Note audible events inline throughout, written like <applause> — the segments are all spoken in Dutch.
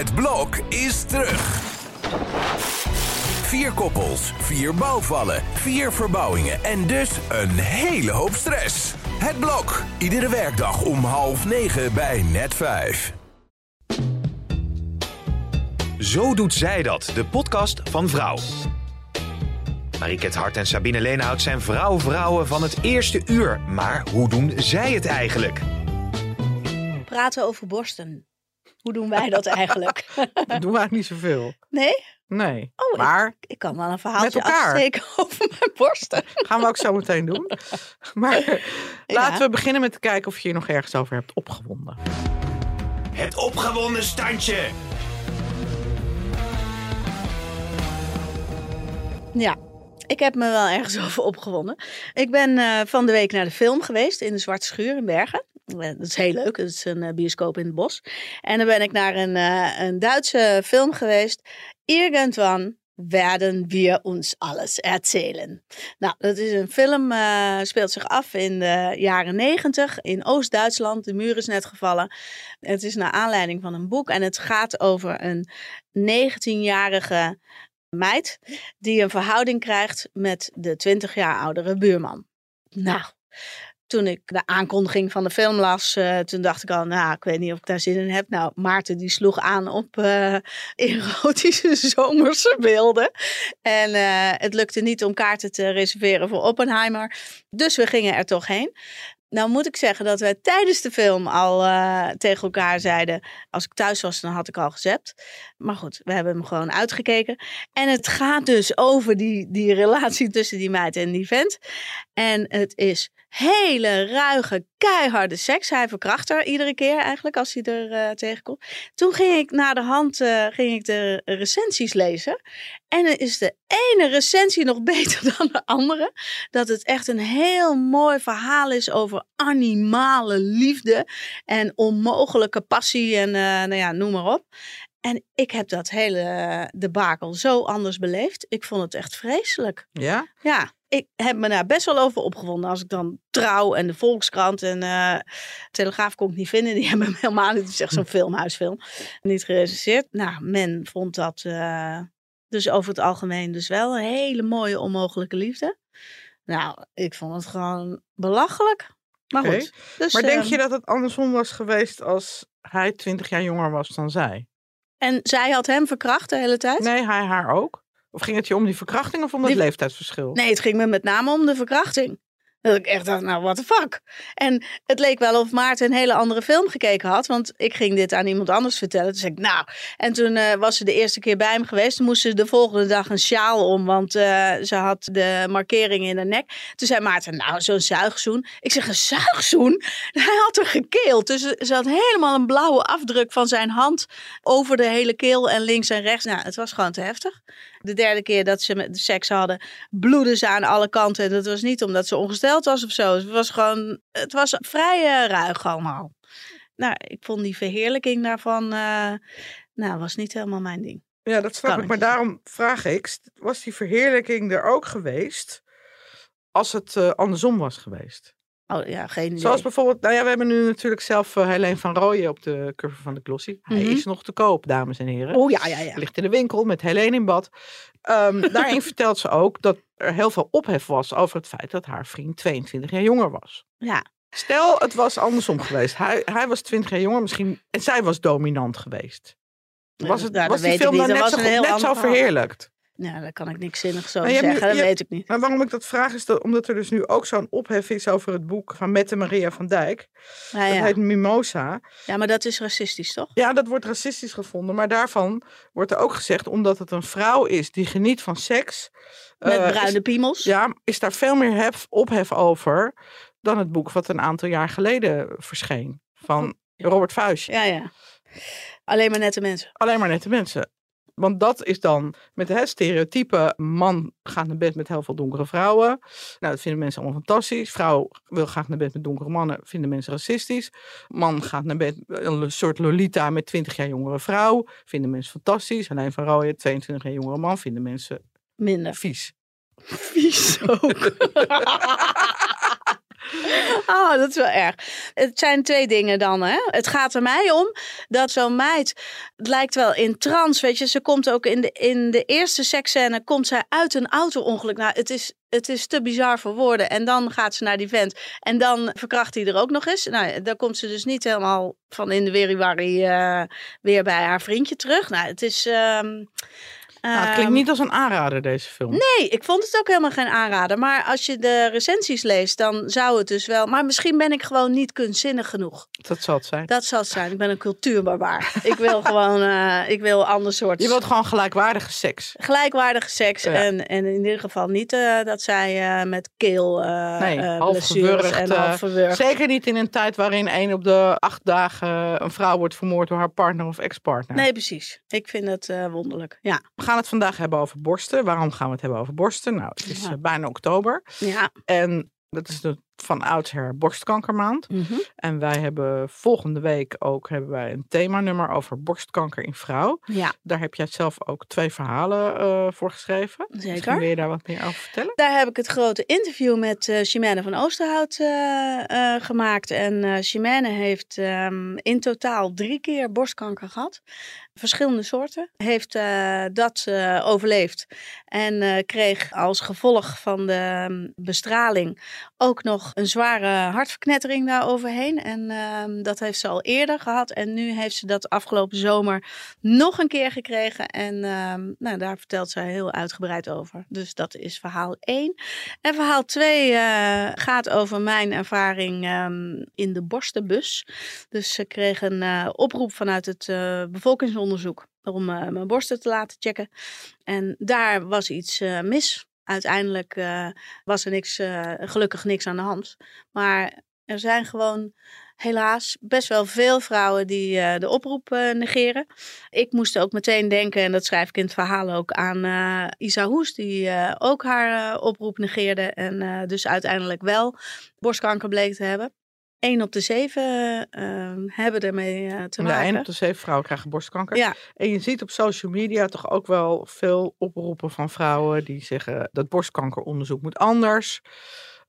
Het blok is terug. Vier koppels, vier bouwvallen, vier verbouwingen en dus een hele hoop stress. Het blok, iedere werkdag om half negen bij net vijf. Zo doet zij dat, de podcast van Vrouw. Mariket Hart en Sabine Leenhout zijn vrouw-vrouwen van het eerste uur. Maar hoe doen zij het eigenlijk? Praten over borsten. Hoe doen wij dat eigenlijk? <laughs> Dat doen we eigenlijk niet zoveel. Nee? Nee. Oh, maar Ik kan wel een verhaaltje Met elkaar. afsteken <laughs> over mijn borsten. gaan we ook zo meteen doen. <laughs> Maar laten we beginnen met te kijken of je je nog ergens over hebt opgewonden. Het opgewonden standje. Ja, ik heb me wel ergens over opgewonden. Ik ben eh, van de week naar de film geweest in de Zwarte Schuur in Bergen. Eh, Dat is heel leuk. Dat is een eh, bioscoop in het bos. En dan ben ik naar een, eh, een Duitse film geweest. Irgendwann werden wir uns alles erzählen. Nou, dat is een film, eh, speelt zich af in de jaren negentig in Oost-Duitsland. De muur is net gevallen. Het is naar aanleiding van een boek en het gaat over een 19-jarige meid die een verhouding krijgt met de 20 jaar oudere buurman. Nou, toen ik de aankondiging van de film las, eh, toen dacht ik al, nou, ik weet niet of ik daar zin in heb. Nou, Maarten die sloeg aan op eh, <laughs> erotische zomerse beelden. En eh, het lukte niet om kaarten te reserveren voor Oppenheimer. Dus we gingen er toch heen. Nou moet ik zeggen dat wij tijdens de film al tegen elkaar zeiden... als ik thuis was, dan had ik al gezept. Maar goed, we hebben hem gewoon uitgekeken. En het gaat dus over die, die relatie tussen die meid en die vent. En het is hele ruige, keiharde seks. Hij verkracht haar iedere keer eigenlijk als hij er eh, tegenkomt. Toen ging ik naar de hand eh, ging ik de recensies lezen. En dan is de ene recensie nog <laughs> beter dan de andere. Dat het echt een heel mooi verhaal is over animale liefde. En onmogelijke passie en eh, nou ja, noem maar op. En ik heb dat hele debakel zo anders beleefd. Ik vond het echt vreselijk. Ja? Ja, ik heb me daar best wel over opgewonden. Als ik dan Trouw en de Volkskrant en eh Telegraaf kon ik niet vinden. Die <laughs> hebben hem helemaal niet. Het is echt zo'n filmhuisfilm. Niet gerecenseerd. Nou, men vond dat eh, dus over het algemeen dus wel een hele mooie onmogelijke liefde. Nou, ik vond het gewoon belachelijk. Maar goed. Dus, Maar denk eh, je dat het andersom was geweest als hij 20 jaar jonger was dan zij? En zij had hem verkracht de hele tijd? Nee, hij haar ook? Of ging het je om die verkrachting of om het Die- leeftijdsverschil? Nee, het ging me met name om de verkrachting. Dat ik echt dacht, nou, what the fuck. En het leek wel of Maarten een hele andere film gekeken had. Want ik ging dit aan iemand anders vertellen. Toen zei ik, nou. En toen eh, was ze de eerste keer bij hem geweest. Toen moest ze de volgende dag een sjaal om. Want eh, ze had de markering in de nek. Toen zei Maarten, nou, zo'n zuigzoen. Ik zeg, een zuigzoen? <laughs> Hij had er gekeeld. Dus ze had helemaal een blauwe afdruk van zijn hand over de hele keel en links en rechts. Nou, het was gewoon te heftig. De derde keer dat ze met seks hadden, bloedde ze aan alle kanten. En dat was niet omdat ze ongesteld was of zo. Het was gewoon, het was vrij eh, ruig allemaal. Nou, ik vond die verheerlijking daarvan, eh, nou, was niet helemaal mijn ding. Ja, dat snap Kan ik. Maar daarom vraag ik, was die verheerlijking er ook geweest als het eh, andersom was geweest? Oh ja, geen idee. Zoals bijvoorbeeld, nou ja, we hebben nu natuurlijk zelf uh, Helene van Rooyen op de cover van de Glossy. Hij Mhm. is nog te koop, dames en heren. Oh ja, ja, ja. Ligt in de winkel met Helene in bad. Ehm, <laughs> daarin vertelt ze ook dat er heel veel ophef was over het feit dat haar vriend 22 jaar jonger was. Ja, Stel, het was andersom geweest. Hij, hij was 20 jaar jonger misschien en zij was dominant geweest. Was, het, Ja, was die film dan net, zo, net zo verheerlijkt? Nou, daar kan ik niks zinnigs over nu- zeggen. Dat je- weet ik niet. Maar waarom ik dat vraag is dat, omdat er dus nu ook zo'n ophef is over het boek van Mette Maria van Dijk. Ja, Dat ja. heet Mimosa. ja, maar dat is racistisch, toch? Ja, dat wordt racistisch gevonden. Maar daarvan wordt er ook gezegd, omdat het een vrouw is die geniet van seks. Met eh, bruine is, piemels. ja, is daar veel meer hef, ophef over dan het boek wat een aantal jaar geleden verscheen. Van Robert Vuijs. ja, ja. Alleen maar nette mensen. Alleen maar nette mensen. Want dat is dan met het stereotype man gaat naar bed met heel veel donkere vrouwen. Nou, dat vinden mensen allemaal fantastisch. Vrouw wil graag naar bed met donkere mannen, vinden mensen racistisch. Man gaat naar bed, een soort Lolita met 20 jaar jongere vrouw, vinden mensen fantastisch. Alleen van Rooyen, 22 jaar jongere man, vinden mensen Minder. vies. Vies ook. <laughs> <laughs> Oh, dat is wel erg. Het zijn twee dingen dan. Hè? Het gaat er mij om dat zo'n meid, het lijkt wel in trance, weet je. Ze komt ook in de, in de eerste seksscène, komt zij uit een auto-ongeluk. Nou, het is, het is te bizar voor woorden. En dan gaat ze naar die vent. En dan verkracht hij er ook nog eens. Nou, dan komt ze dus niet helemaal van in de weriwari uh, weer bij haar vriendje terug. Nou, het is... ehm, Nou, het klinkt ehm, niet als een aanrader, deze film. Nee, ik vond het ook helemaal geen aanrader. Maar als je de recensies leest, dan zou het dus wel. Maar misschien ben ik gewoon niet kunstzinnig genoeg. Dat zal het zijn. Dat zal het zijn. Ik ben een cultuurbarbaar. ik wil <laughs> gewoon, eh, ik wil ander soort. Je wilt gewoon gelijkwaardige seks. Gelijkwaardige seks. Ja. En, en in ieder geval niet eh, dat zij eh, met keel Nee, half en half verwurgd. Zeker niet in een tijd waarin één op de acht dagen een vrouw wordt vermoord door haar partner of ex-partner. Nee, precies. Ik vind het wonderlijk. Ja. We gaan het vandaag hebben over borsten. Waarom gaan we het hebben over borsten? Nou, het is Ja. eh, bijna oktober. ja. En dat is de, van oudsher borstkankermaand. Mhm. En wij hebben volgende week ook hebben wij een themanummer over borstkanker in vrouw. ja, Daar heb jij zelf ook twee verhalen eh, voor geschreven. Misschien zeker. wil je daar wat meer over vertellen? Daar heb ik het grote interview met eh Chimène van Oosterhout gemaakt. En Chimène heeft ehm, in totaal drie keer borstkanker gehad. Verschillende soorten. Heeft eh, dat eh, overleefd. En eh, kreeg als gevolg van de ehm, bestraling ook nog een zware hartverknettering daaroverheen. En ehm, dat heeft ze al eerder gehad. En nu heeft ze dat afgelopen zomer nog een keer gekregen. En ehm, nou, daar vertelt zij heel uitgebreid over. Dus dat is verhaal 1. En verhaal 2 gaat over mijn ervaring ehm, in de borstenbus. Dus ze kreeg een oproep vanuit het eh, om eh, mijn borsten te laten checken. En daar was iets eh, mis. Uiteindelijk eh, was er niks, gelukkig niks aan de hand. Maar er zijn gewoon helaas best wel veel vrouwen die de oproep negeren. Ik moest ook meteen denken, en dat schrijf ik in het verhaal ook, aan eh, Isa Hoes, die ook haar oproep negeerde en dus uiteindelijk wel borstkanker bleek te hebben. Eén op de zeven eh, hebben ermee eh, te Ja, maken. één op de zeven vrouwen krijgen borstkanker. Ja. En je ziet op social media toch ook wel veel oproepen van vrouwen die zeggen dat borstkankeronderzoek moet anders.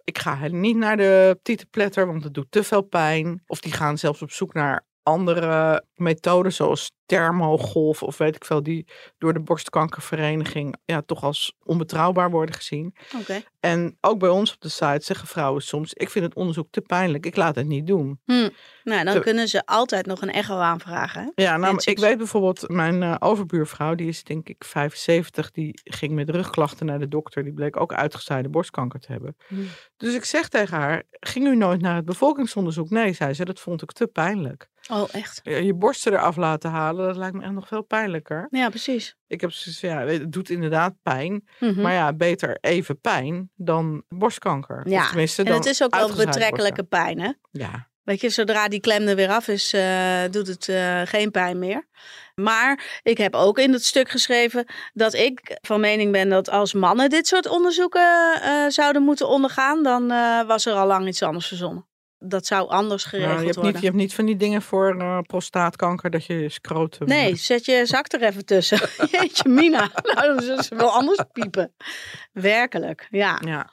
Ik ga niet naar de titelpletter, want het doet te veel pijn. Of die gaan zelfs op zoek naar andere methoden, zoals thermogolf of weet ik veel, die door de borstkankervereniging ja, toch als onbetrouwbaar worden gezien. Oké. En ook bij ons op de site zeggen vrouwen soms, ik vind het onderzoek te pijnlijk, ik laat het niet doen. Hm. Nou, dan Te- kunnen ze altijd nog een echo aanvragen. hè? Ja, nou, ik weet bijvoorbeeld, mijn eh, overbuurvrouw, die is denk ik 75, die ging met rugklachten naar de dokter. Die bleek ook uitgezaaide borstkanker te hebben. Hmm. Dus ik zeg tegen haar, ging u nooit naar het bevolkingsonderzoek? Nee, zei ze, dat vond ik te pijnlijk. Oh, echt? Je borsten eraf laten halen, dat lijkt me echt nog veel pijnlijker. Ja, precies. Ik heb zoiets ja, het doet inderdaad pijn. Mhm. Maar ja, beter even pijn dan borstkanker. Ja, tenminste, en dan het is ook wel betrekkelijke pijn, hè? Ja, Weet je, zodra die klem er weer af is, eh, doet het eh, geen pijn meer. Maar ik heb ook in het stuk geschreven dat ik van mening ben dat als mannen dit soort onderzoeken eh, zouden moeten ondergaan, dan was er al lang iets anders verzonnen. Dat zou anders Nou, geregeld je, hebt niet, worden. je hebt niet van die dingen voor eh, prostaatkanker dat je scrotum... Nee, zet je zak er even tussen. <laughs> <laughs> Jeetje, Mina. Nou, dan zullen ze wel anders piepen. Werkelijk, ja. Ja.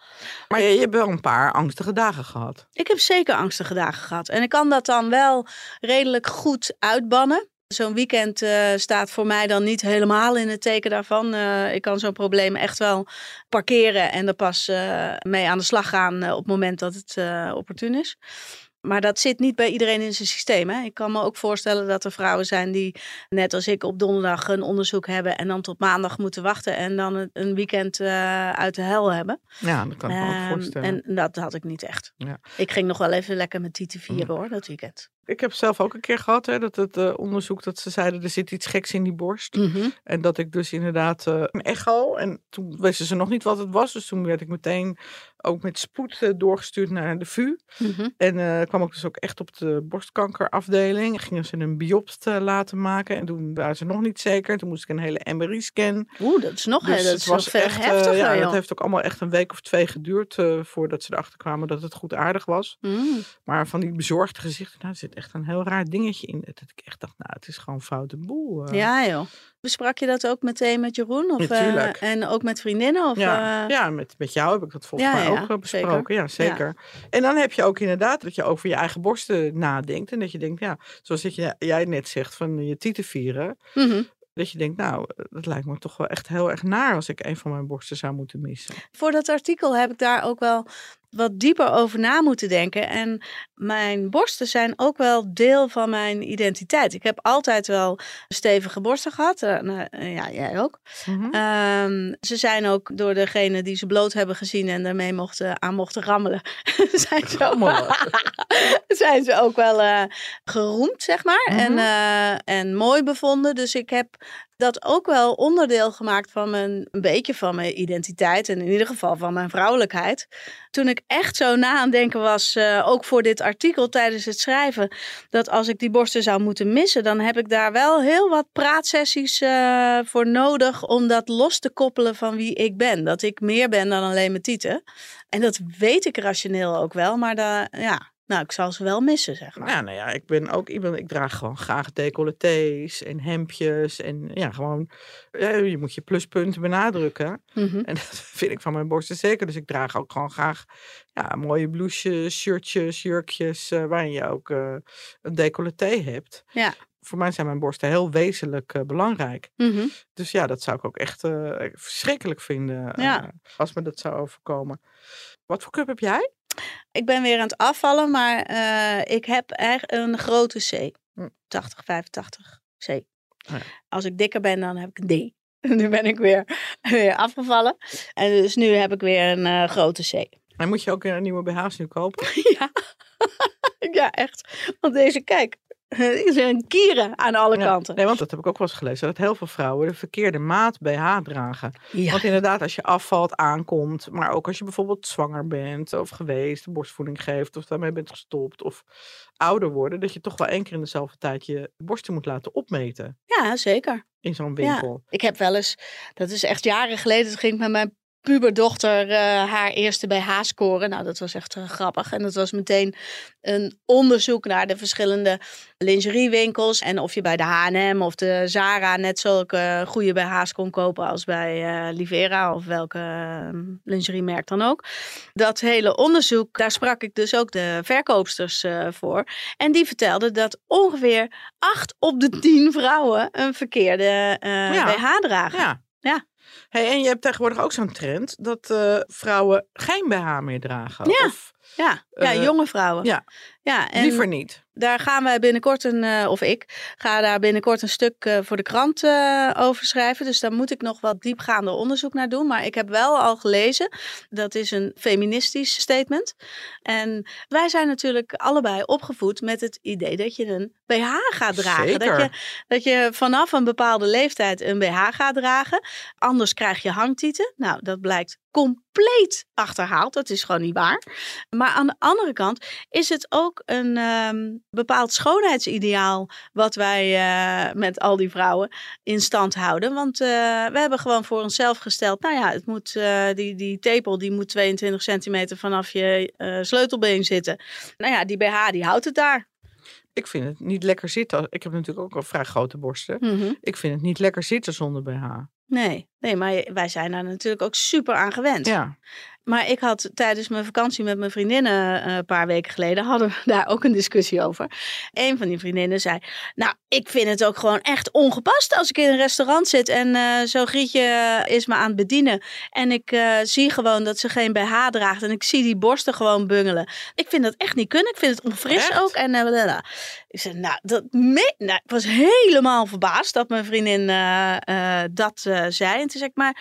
Maar je, je hebt wel een paar angstige dagen gehad. Ik heb zeker angstige dagen gehad. En ik kan dat dan wel redelijk goed uitbannen. Zo'n weekend eh, staat voor mij dan niet helemaal in het teken daarvan. Eh, ik kan zo'n probleem echt wel parkeren en er pas eh, mee aan de slag gaan op het moment dat het opportun is. Maar dat zit niet bij iedereen in zijn systeem. Hè? Ik kan me ook voorstellen dat er vrouwen zijn die, net als ik, op donderdag een onderzoek hebben en dan tot maandag moeten wachten en dan een- weekend uit de hel hebben. Ja, dat kan ik me ook Ehm, voorstellen. en dat had ik niet echt. Ja. Ik ging nog wel even lekker met Titi vieren hoor, dat weekend. Ik heb zelf ook een keer gehad, hè, dat het eh, onderzoek dat ze zeiden er zit iets geks in die borst. Mhm. En dat ik dus inderdaad eh, een echo. En toen wisten ze nog niet wat het was. Dus toen werd ik meteen ook met spoed eh, doorgestuurd naar de VU. Mhm. En eh, kwam ik dus ook echt op de borstkankerafdeling. Gingen ze een biopt laten maken. En toen waren ze nog niet zeker. Toen moest ik een hele MRI-scan. Oeh, dat is nog, Dus hè, dat het is was veel echt, heftiger, ja, joh. dat heeft ook allemaal echt een week of twee geduurd voordat ze erachter kwamen dat het goed aardig was. Mm. Maar van die bezorgde gezichten, nou, zit echt een heel raar dingetje in. Dat ik echt dacht, nou, het is gewoon foute boel. eh. Ja joh. Besprak je dat ook meteen met Jeroen? Of, Natuurlijk. eh, en ook met vriendinnen? Of, ja, eh, ja met, met jou heb ik dat volgens Ja, mij ja, ook besproken. Ja, zeker. En dan heb je ook inderdaad dat je over je eigen borsten nadenkt. En dat je denkt, ja, zoals dat je, jij net zegt, van je tieten vieren. Mhm. Dat je denkt, nou, dat lijkt me toch wel echt heel erg naar als ik een van mijn borsten zou moeten missen. Voor dat artikel heb ik daar ook wel wat dieper over na moeten denken. En mijn borsten zijn ook wel deel van mijn identiteit. Ik heb altijd wel stevige borsten gehad. Uh, uh, ja, jij ook. Mhm. Um, ze zijn ook door degene die ze bloot hebben gezien en daarmee mochten, aan mochten rammelen. <laughs> zijn, ze ook, <laughs> zijn ze ook wel uh, geroemd, zeg maar. Mhm. En, en mooi bevonden. Dus ik heb dat ook wel onderdeel gemaakt van mijn, een beetje van mijn identiteit. En in ieder geval van mijn vrouwelijkheid. Toen ik echt zo na aan het denken was, uh, ook voor dit artikel tijdens het schrijven, dat als ik die borsten zou moeten missen, dan heb ik daar wel heel wat praatsessies uh, voor nodig om dat los te koppelen van wie ik ben. Dat ik meer ben dan alleen mijn tieten. En dat weet ik rationeel ook wel, maar daar, ja, nou, ik zal ze wel missen, zeg maar. Ja, nou ja, ik ben ook iemand, ik draag gewoon graag decolletés en hemdjes. En ja, gewoon, ja, je moet je pluspunten benadrukken. Mm -hmm. En <laughs> dat vind ik van mijn borsten zeker. Dus ik draag ook gewoon graag ja, mooie blouses, shirtjes, jurkjes, uh, waarin je ook uh, een decolleté hebt. Ja. Voor mij zijn mijn borsten heel wezenlijk uh, belangrijk. Mm -hmm. Dus ja, dat zou ik ook echt verschrikkelijk vinden ja. als me dat zou overkomen. Wat voor cup heb jij? Ik ben weer aan het afvallen, maar uh, ik heb eigenlijk een grote C. 80, 85 C. Ja. Als ik dikker ben, dan heb ik een D. <laughs> Nu ben ik weer, weer afgevallen. En dus nu heb ik weer een uh, grote C. En moet je ook een nieuwe BH's nu kopen? <laughs> ja. <laughs> ja, echt. Want deze, kijk, <laughs> er zijn kieren aan alle ja. kanten. Nee, want dat heb ik ook wel eens gelezen. Dat heel veel vrouwen de verkeerde maat BH dragen. Ja. Want inderdaad, als je afvalt, aankomt. Maar ook als je bijvoorbeeld zwanger bent of geweest, borstvoeding geeft of daarmee bent gestopt. Of ouder worden. Dat je toch wel één keer in dezelfde tijd je borsten moet laten opmeten. Ja, zeker. In zo'n winkel. Ja. Ik heb wel eens, dat is echt jaren geleden, toen ging ik met mijn puberdochter uh, haar eerste BH scoren. Nou, dat was echt uh, grappig. En dat was meteen een onderzoek naar de verschillende lingeriewinkels. En of je bij de H&M of de Zara net zulke goede BH's kon kopen als bij uh, Livera of welke uh, lingeriemerk dan ook. Dat hele onderzoek, daar sprak ik dus ook de verkoopsters voor. En die vertelden dat ongeveer 8 op de 10 vrouwen een verkeerde ja. BH dragen. Ja. ja. Hey, en je hebt tegenwoordig ook zo'n trend dat uh, vrouwen geen BH meer dragen. Ja, of, ja. ja uh, jonge vrouwen. Ja, ja en liever niet. Daar gaan wij binnenkort een, uh, of ik ga daar binnenkort een stuk voor de krant over schrijven. Dus daar moet ik nog wat diepgaande onderzoek naar doen. Maar ik heb wel al gelezen, dat is een feministisch statement. En wij zijn natuurlijk allebei opgevoed met het idee dat je een BH gaat dragen. Zeker. Dat je, dat je vanaf een bepaalde leeftijd een BH gaat dragen. Anders krijg je hangtieten. Nou, dat blijkt compleet achterhaald. Dat is gewoon niet waar. Maar aan de andere kant is het ook een um, bepaald schoonheidsideaal wat wij uh, met al die vrouwen in stand houden. Want uh, we hebben gewoon voor onszelf gesteld, nou ja, het moet, uh, die, die tepel die moet 22 centimeter vanaf je sleutelbeen zitten. Nou ja, die BH die houdt het daar. Ik vind het niet lekker zitten. Ik heb natuurlijk ook al vrij grote borsten. Mm -hmm. Ik vind het niet lekker zitten zonder BH. Nee, nee, maar wij zijn daar natuurlijk ook super aan gewend. Ja. Maar ik had tijdens mijn vakantie met mijn vriendinnen uh, een paar weken geleden, hadden we <laughs> daar ook een discussie over. Een van die vriendinnen zei, nou, ik vind het ook gewoon echt ongepast als ik in een restaurant zit en uh, zo'n grietje is me aan het bedienen. En ik uh, zie gewoon dat ze geen BH draagt en ik zie die borsten gewoon bungelen. Ik vind dat echt niet kunnen. Ik vind het onfris echt? ook. En uh, ik zei, nou, dat me nou, ik was helemaal verbaasd dat mijn vriendin dat zei. En toen zei ik, maar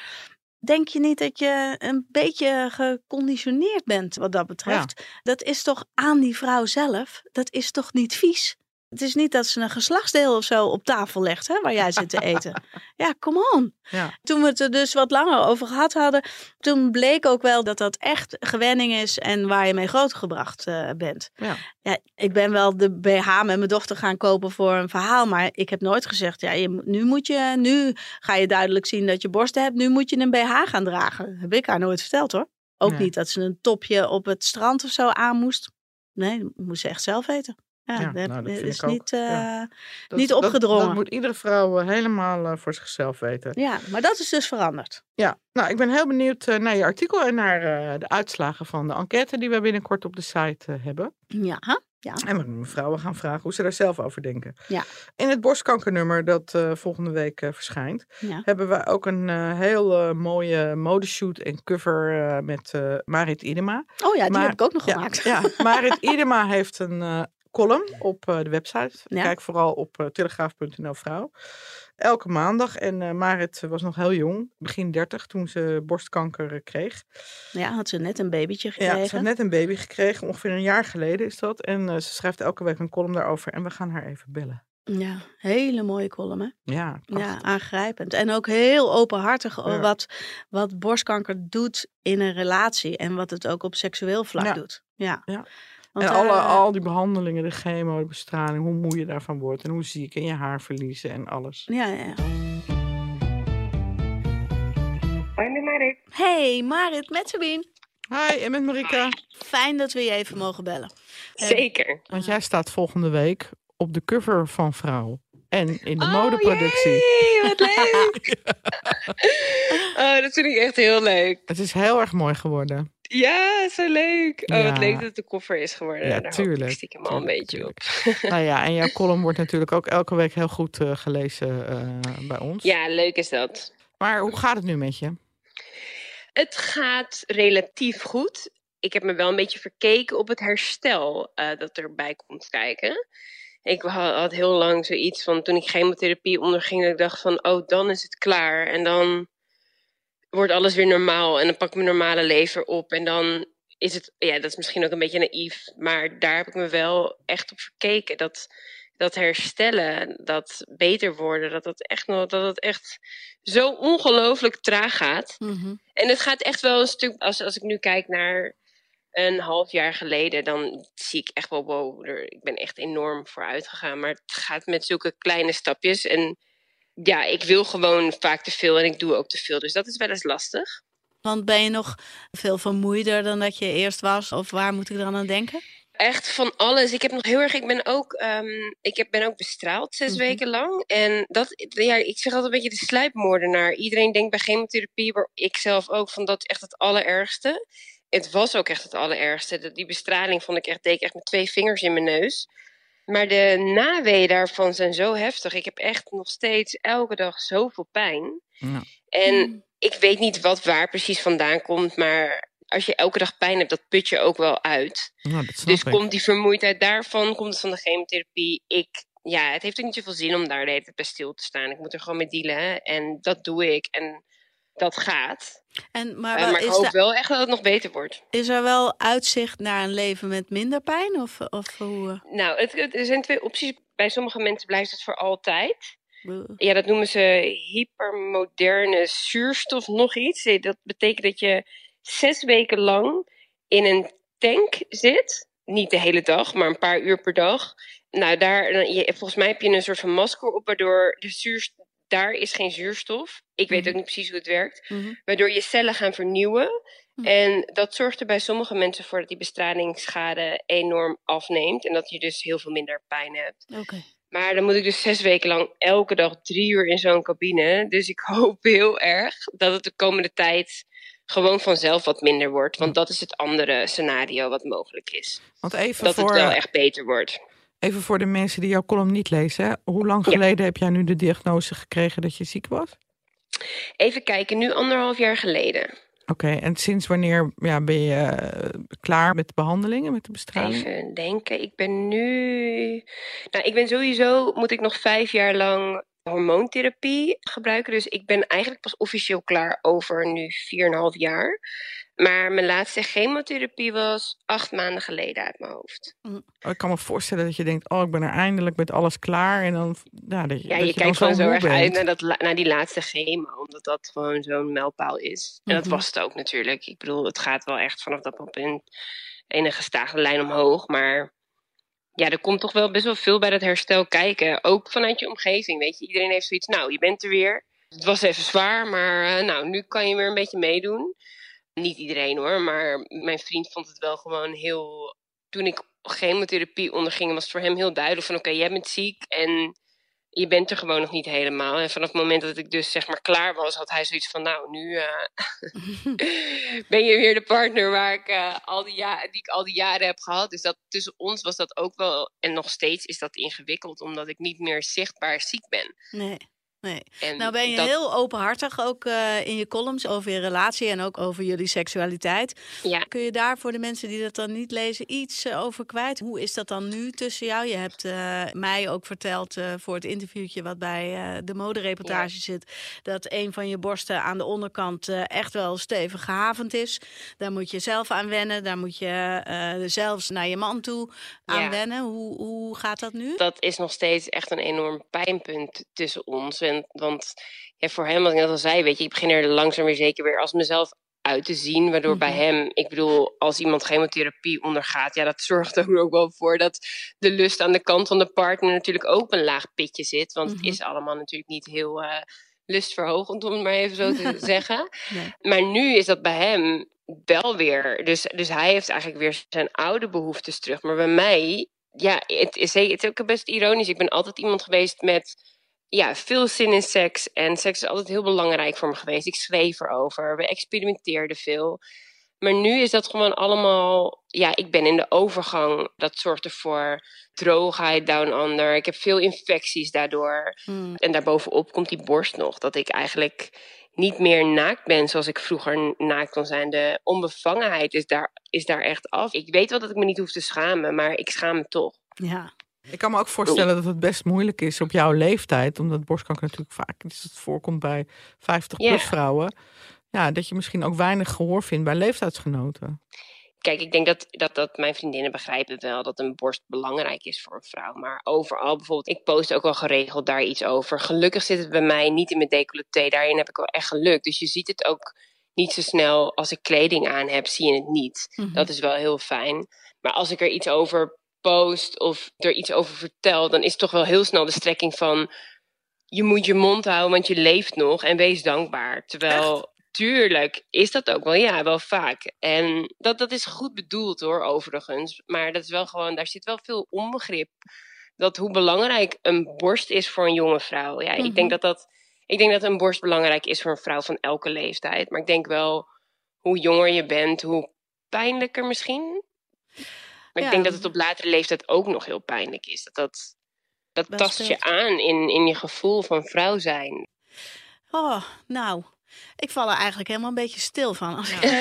denk je niet dat je een beetje geconditioneerd bent wat dat betreft? Ja. Dat is toch aan die vrouw zelf? Dat is toch niet vies? Het is niet dat ze een geslachtsdeel of zo op tafel legt, hè, waar jij zit te eten. <laughs> ja, come on. Ja. Toen we het er dus wat langer over gehad hadden, toen bleek ook wel dat dat echt gewenning is en waar je mee grootgebracht uh, bent. Ja. ja. ik ben wel de BH met mijn dochter gaan kopen voor een verhaal, maar ik heb nooit gezegd, ja, je, nu moet je, nu ga je duidelijk zien dat je borsten hebt, nu moet je een BH gaan dragen. Heb ik haar nooit verteld hoor. Ook niet dat ze een topje op het strand of zo aan moest. Nee, dat moest ze echt zelf weten. Ja, Ja, dat, nou, dat is niet, eh, Ja. Dat- niet opgedrongen. Dat, moet iedere vrouw eh, helemaal eh, voor zichzelf weten. ja, maar dat is dus veranderd. Ja, nou, ik ben heel benieuwd naar je artikel en naar de uitslagen van de enquête die we binnenkort op de site hebben. Ja, En we mevrouwen gaan vragen hoe ze daar zelf over denken. Ja. In het borstkankernummer dat volgende week verschijnt, ja. hebben we ook een heel mooie modeshoot en cover met Marit Idema. Oh ja, die Maar- heb ik ook nog Ja, gemaakt. ja, <laughs> Marit Idema heeft een column op eh, de website. Ja. Kijk vooral op eh, telegraaf.nl vrouw. Elke maandag. En eh, Marit was nog heel jong, begin 30, toen ze borstkanker kreeg. Ja, had ze net een babytje gekregen. Ja, ze had net een baby gekregen, ongeveer een jaar geleden is dat. En ze schrijft elke week een column daarover. En we gaan haar even bellen. Ja, hele mooie column, hè? Ja, Ja, aangrijpend. En ook heel openhartig Ja. wat, wat borstkanker doet in een relatie. En wat het ook op seksueel vlak Ja. doet. Ja. Ja. Want en alle, eh, al die behandelingen, de chemo, de bestraling, hoe moe je daarvan wordt. En hoe ziek en je haar verliezen en alles. Ja, ja, ja. Hoi, met Marit. Hey, Marit met Sabine. Hi, en met Marika. Fijn dat we je even mogen bellen. Zeker. Want jij staat volgende week op de cover van Vrouw. En in de Oh, modeproductie. jee, wat <laughs> leuk. oh, dat vind ik echt heel leuk. Het is heel erg mooi geworden. Ja, zo leuk. Oh, Ja. wat leuk dat het de koffer is geworden. Ja, Daar tuurlijk, ik stiekem al een beetje op. nou ja, en jouw column wordt natuurlijk ook elke week heel goed eh, gelezen eh, bij ons. Ja, leuk is dat. Maar hoe gaat het nu met je? Het gaat relatief goed. Ik heb me wel een beetje verkeken op het herstel eh, dat erbij komt kijken. Ik ha- had heel lang zoiets van toen ik chemotherapie onderging, dat ik dacht van, oh, dan is het klaar. En dan wordt alles weer normaal en dan pak ik mijn normale leven op. En dan is het, ja, dat is misschien ook een beetje naïef, maar daar heb ik me wel echt op verkeken. Dat, dat herstellen, dat beter worden, dat het echt, nog, dat het echt zo ongelooflijk traag gaat. mhm. En het gaat echt wel een stuk, als, als ik nu kijk naar een half jaar geleden, dan zie ik echt wel, wow, er, ik ben echt enorm vooruit gegaan. Maar het gaat met zulke kleine stapjes. En ja, ik wil gewoon vaak te veel en ik doe ook te veel. Dus dat is wel eens lastig. Want ben je nog veel vermoeider dan dat je eerst was? Of waar moet ik dan aan denken? Echt van alles. Ik heb nog heel erg. Ik ben ook, ehm, ik heb, ben ook bestraald zes Mhm. weken lang. En dat, ja, ik zeg altijd een beetje de sluipmoordenaar. Iedereen denkt bij chemotherapie, maar ik zelf ook, van dat is echt het allerergste. Het was ook echt het allerergste. Die bestraling vond ik echt, deed ik echt met twee vingers in mijn neus. Maar de naweeën daarvan zijn zo heftig. Ik heb echt nog steeds elke dag zoveel pijn. Ja. En Mm. ik weet niet wat waar precies vandaan komt, maar als je elke dag pijn hebt, dat put je ook wel uit. Nou, Dus ik. komt die vermoeidheid daarvan, komt het van de chemotherapie. Ik, ja, het heeft ook niet zoveel zin om daar de hele tijd bij stil te staan. Ik moet er gewoon mee dealen en dat doe ik en dat gaat. En, maar Eh, wel- maar ik hoop wel echt dat het nog beter wordt. is er wel uitzicht naar een leven met minder pijn? Of, of hoe? Nou, het, het- er zijn twee opties. Bij sommige mensen blijft het voor altijd. eh, Ja, dat noemen ze hypermoderne zuurstof nog iets. Eh, Dat betekent dat je zes weken lang in een tank zit. Niet de hele dag, maar een paar uur per dag. Nou, daar, volgens mij heb je een soort van masker op, waardoor de zuurstof, daar is geen zuurstof. Ik weet Mhm. ook niet precies hoe het werkt. mhm. Waardoor je cellen gaan vernieuwen. Mhm. En dat zorgt er bij sommige mensen voor dat die bestralingsschade enorm afneemt. En dat je dus heel veel minder pijn hebt. Oké. Maar dan moet ik dus zes weken lang elke dag drie uur in zo'n cabine. Dus ik hoop heel erg dat het de komende tijd gewoon vanzelf wat minder wordt. Want dat is het andere scenario wat mogelijk is. Want even Dat voor, het wel echt beter wordt. Even voor de mensen die jouw column niet lezen. hè. Hoe lang Ja. geleden heb jij nu de diagnose gekregen dat je ziek was? Even kijken, nu anderhalf jaar geleden. Oké, en sinds wanneer ja, ben je eh, klaar met de behandelingen, met de bestraling? Even denken, ik ben nu... Nou, ik ben sowieso, moet ik nog vijf jaar lang hormoontherapie gebruiken. Dus ik ben eigenlijk pas officieel klaar over nu 4,5 jaar. Maar mijn laatste chemotherapie was acht maanden geleden uit mijn hoofd. Oh, Ik kan me voorstellen dat je denkt, oh, ik ben er eindelijk met alles klaar. En dan, ja, dat je, Ja, dat je dan kijkt gewoon zo erg uit naar, dat, naar die laatste chemo, omdat dat gewoon zo'n mijlpaal is. En dat Mhm. was het ook natuurlijk. Ik bedoel, het gaat wel echt vanaf dat moment in een gestaagde lijn omhoog. Maar ja, er komt toch wel best wel veel bij dat herstel kijken. Ook vanuit je omgeving, weet je. Iedereen heeft zoiets, nou, je bent er weer. Het was even zwaar, maar eh, nou, nu kan je weer een beetje meedoen. Niet iedereen hoor, maar mijn vriend vond het wel gewoon heel... Toen ik chemotherapie ondergingen, was het voor hem heel duidelijk van oké, jij bent ziek en je bent er gewoon nog niet helemaal. En vanaf het moment dat ik dus zeg maar klaar was, had hij zoiets van nou, nu uh, <laughs> <laughs> ben je weer de partner waar ik, uh, al die die ik al die jaren heb gehad. Dus dat, tussen ons was dat ook wel, en nog steeds is dat ingewikkeld, omdat ik niet meer zichtbaar ziek ben. Nee. Nee. nou ben je heel openhartig ook uh, in je columns over je relatie en ook over jullie seksualiteit. Ja. Kun je daar voor de mensen die dat dan niet lezen iets uh, over kwijt? Hoe is dat dan nu tussen jou? Je hebt uh, mij ook verteld voor het interviewtje wat bij de modereportage ja. zit, dat een van je borsten aan de onderkant echt wel stevig gehavend is. Daar moet je zelf aan wennen. Daar moet je zelfs naar je man toe aan Ja. wennen. Hoe, hoe gaat dat nu? Dat is nog steeds echt een enorm pijnpunt tussen ons. En, want ja, voor hem, wat ik net al zei, weet je, ik begin er langzaam weer zeker weer als mezelf uit te zien. Waardoor bij Mhm. hem, ik bedoel, als iemand chemotherapie ondergaat, ja, dat zorgt er ook wel voor dat de lust aan de kant van de partner natuurlijk ook een laag pitje zit. Want Mhm. het is allemaal natuurlijk niet heel eh, lustverhogend, om het maar even zo te <laughs> zeggen. Nee. Maar nu is dat bij hem wel weer. Dus, dus hij heeft eigenlijk weer zijn oude behoeftes terug. Maar bij mij, ja, het is, het is ook best ironisch. Ik ben altijd iemand geweest met ja, veel zin in seks. En seks is altijd heel belangrijk voor me geweest. Ik schreef erover. We experimenteerden veel. Maar nu is dat gewoon allemaal. Ja, ik ben in de overgang. Dat zorgt ervoor droogheid down under. Ik heb veel infecties daardoor. Hmm. En daarbovenop komt die borst nog. Dat ik eigenlijk niet meer naakt ben zoals ik vroeger naakt kon zijn. De onbevangenheid is daar, is daar echt af. Ik weet wel dat ik me niet hoef te schamen, maar ik schaam me toch. Ja. Ik kan me ook voorstellen dat het best moeilijk is op jouw leeftijd, omdat borstkanker natuurlijk vaak dus het voorkomt bij 50-plus Ja. vrouwen. Ja, dat je misschien ook weinig gehoor vindt bij leeftijdsgenoten. Kijk, ik denk dat, dat, dat mijn vriendinnen begrijpen wel dat een borst belangrijk is voor een vrouw. Maar overal bijvoorbeeld, ik post ook wel geregeld daar iets over. Gelukkig zit het bij mij niet in mijn decolleté. Daarin heb ik wel echt geluk. Dus je ziet het ook niet zo snel als ik kleding aan heb, zie je het niet. Mhm. Dat is wel heel fijn. Maar als ik er iets over post of er iets over vertel, dan is toch wel heel snel de strekking van je moet je mond houden, want je leeft nog en wees dankbaar. Terwijl, tuurlijk, is dat ook wel, ja, wel vaak. En dat, dat is goed bedoeld hoor, overigens. Maar dat is wel gewoon, daar zit wel veel onbegrip. Dat hoe belangrijk een borst is voor een jonge vrouw. Ja, Mhm. ik denk dat dat. Ik denk dat een borst belangrijk is voor een vrouw van elke leeftijd. Maar ik denk wel, hoe jonger je bent, hoe pijnlijker misschien. Maar Ja. ik denk dat het op latere leeftijd ook nog heel pijnlijk is. Dat, dat, tast speelt. je aan in, in je gevoel van vrouw zijn. Oh, nou. Ik val er eigenlijk helemaal een beetje stil van.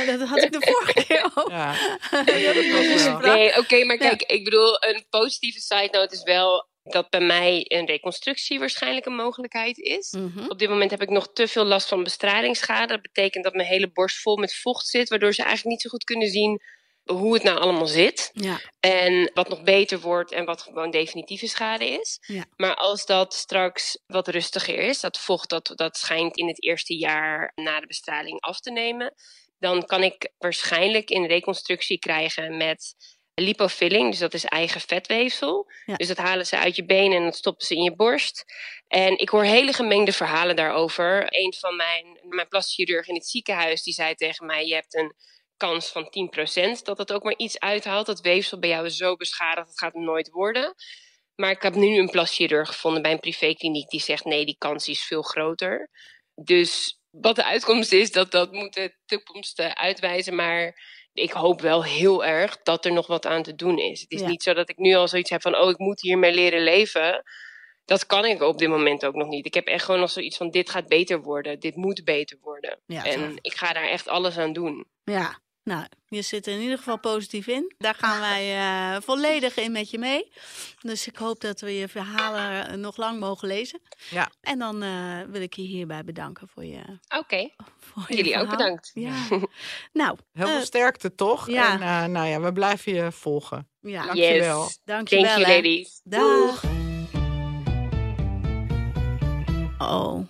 dat had ik de vorige <laughs> keer ook. Ja. <laughs> Nee, oké, maar Ja. kijk, ik bedoel, een positieve side note is wel dat bij mij een reconstructie waarschijnlijk een mogelijkheid is. Mhm. Op dit moment heb ik nog te veel last van bestralingsschade. Dat betekent dat mijn hele borst vol met vocht zit, waardoor ze eigenlijk niet zo goed kunnen zien hoe het nou allemaal zit. Ja. En wat nog beter wordt en wat gewoon definitieve schade is. Ja. Maar als dat straks wat rustiger is, dat vocht dat, dat schijnt in het eerste jaar na de bestraling af te nemen, dan kan ik waarschijnlijk een reconstructie krijgen met lipofilling, dus dat is eigen vetweefsel. Ja. Dus dat halen ze uit je benen en dat stoppen ze in je borst. En ik hoor hele gemengde verhalen daarover. Een van mijn, mijn plastische chirurg in het ziekenhuis, die zei tegen mij, je hebt een kans van 10% dat het ook maar iets uithaalt. Dat weefsel bij jou is zo beschadigd, dat gaat het nooit worden. Maar ik heb nu een plastische chirurg gevonden bij een privékliniek die zegt nee, die kans is veel groter. Dus wat de uitkomst is, dat, dat moet de toekomst eh, uitwijzen. Maar ik hoop wel heel erg dat er nog wat aan te doen is. Het is Ja. niet zo dat ik nu al zoiets heb van, oh, ik moet hiermee leren leven. Dat kan ik op dit moment ook nog niet. Ik heb echt gewoon nog zoiets van, dit gaat beter worden. Dit moet beter worden. Ja, en ik ga daar echt alles aan doen. Ja, nou, je zit er in ieder geval positief in. Daar gaan wij <laughs> eh, volledig in met je mee. Dus ik hoop dat we je verhalen eh, nog lang mogen lezen. Ja. En dan eh, wil ik je hierbij bedanken voor je, Oké, jullie ook bedankt. Ja. <laughs> nou, Heel veel sterkte toch? ja. En eh, nou ja, we blijven je volgen. ja. Dankjewel. Yes. Dankjewel. Thank you, ladies. Dag. Oh,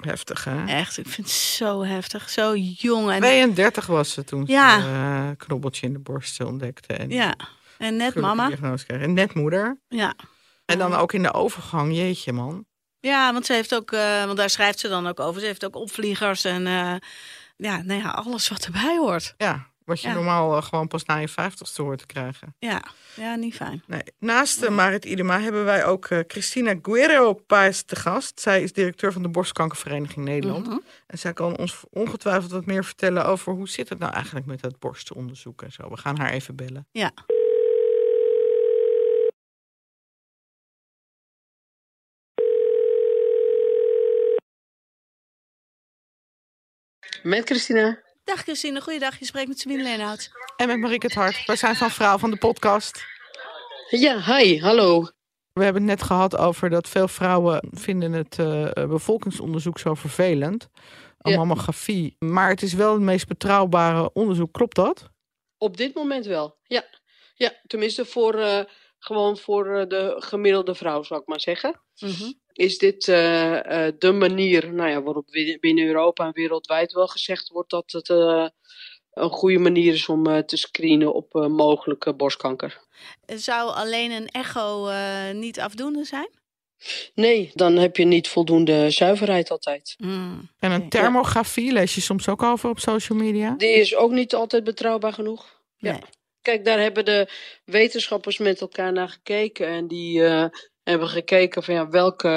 Heftig hè? echt. Ik vind het zo heftig. Zo jong. En, 32 was ze toen Ja. ze eh, knobbeltje in de borst ontdekte. En ja, en net mama. En net moeder. Ja. En dan ook in de overgang, jeetje man. Ja, want ze heeft ook, eh, want daar schrijft ze dan ook over. Ze heeft ook opvliegers en eh, ja, nou ja, alles wat erbij hoort. Ja, Wat je Ja. normaal eh, gewoon pas na je vijftigste hoort te krijgen. Ja, ja niet fijn. Nee. Naast uh, Marit Idema hebben wij ook uh, Christina Guerrero Paes te gast. Zij is directeur van de Borstkankervereniging Nederland. Mhm. En zij kan ons ongetwijfeld wat meer vertellen over hoe zit het nou eigenlijk met het borstenonderzoek en zo. We gaan haar even bellen. Ja. Met Christina. Dag Christine, goeiedag. Je spreekt met Sabine Leenhout. En met Marieke het Hart. Wij zijn van Vrouw van de podcast. Ja, hi, hallo. We hebben het net gehad over dat veel vrouwen vinden het uh, bevolkingsonderzoek zo vervelend. Een Ja. mammografie. Maar het is wel het meest betrouwbare onderzoek. Klopt dat? Op dit moment wel, ja. Ja, tenminste voor, eh, gewoon voor eh, de gemiddelde vrouw, zou ik maar zeggen. Mhm. Is dit eh, eh, de manier nou ja, waarop binnen Europa en wereldwijd wel gezegd wordt dat het eh, een goede manier is om te screenen op eh, mogelijke borstkanker? Zou alleen een echo eh, niet afdoende zijn? Nee, dan heb je niet voldoende zuiverheid altijd. Mm. En een thermografie lees je soms ook over op social media. Die is ook niet altijd betrouwbaar genoeg. Ja. Nee. Kijk, daar hebben de wetenschappers met elkaar naar gekeken. En die eh, hebben gekeken van ja, welke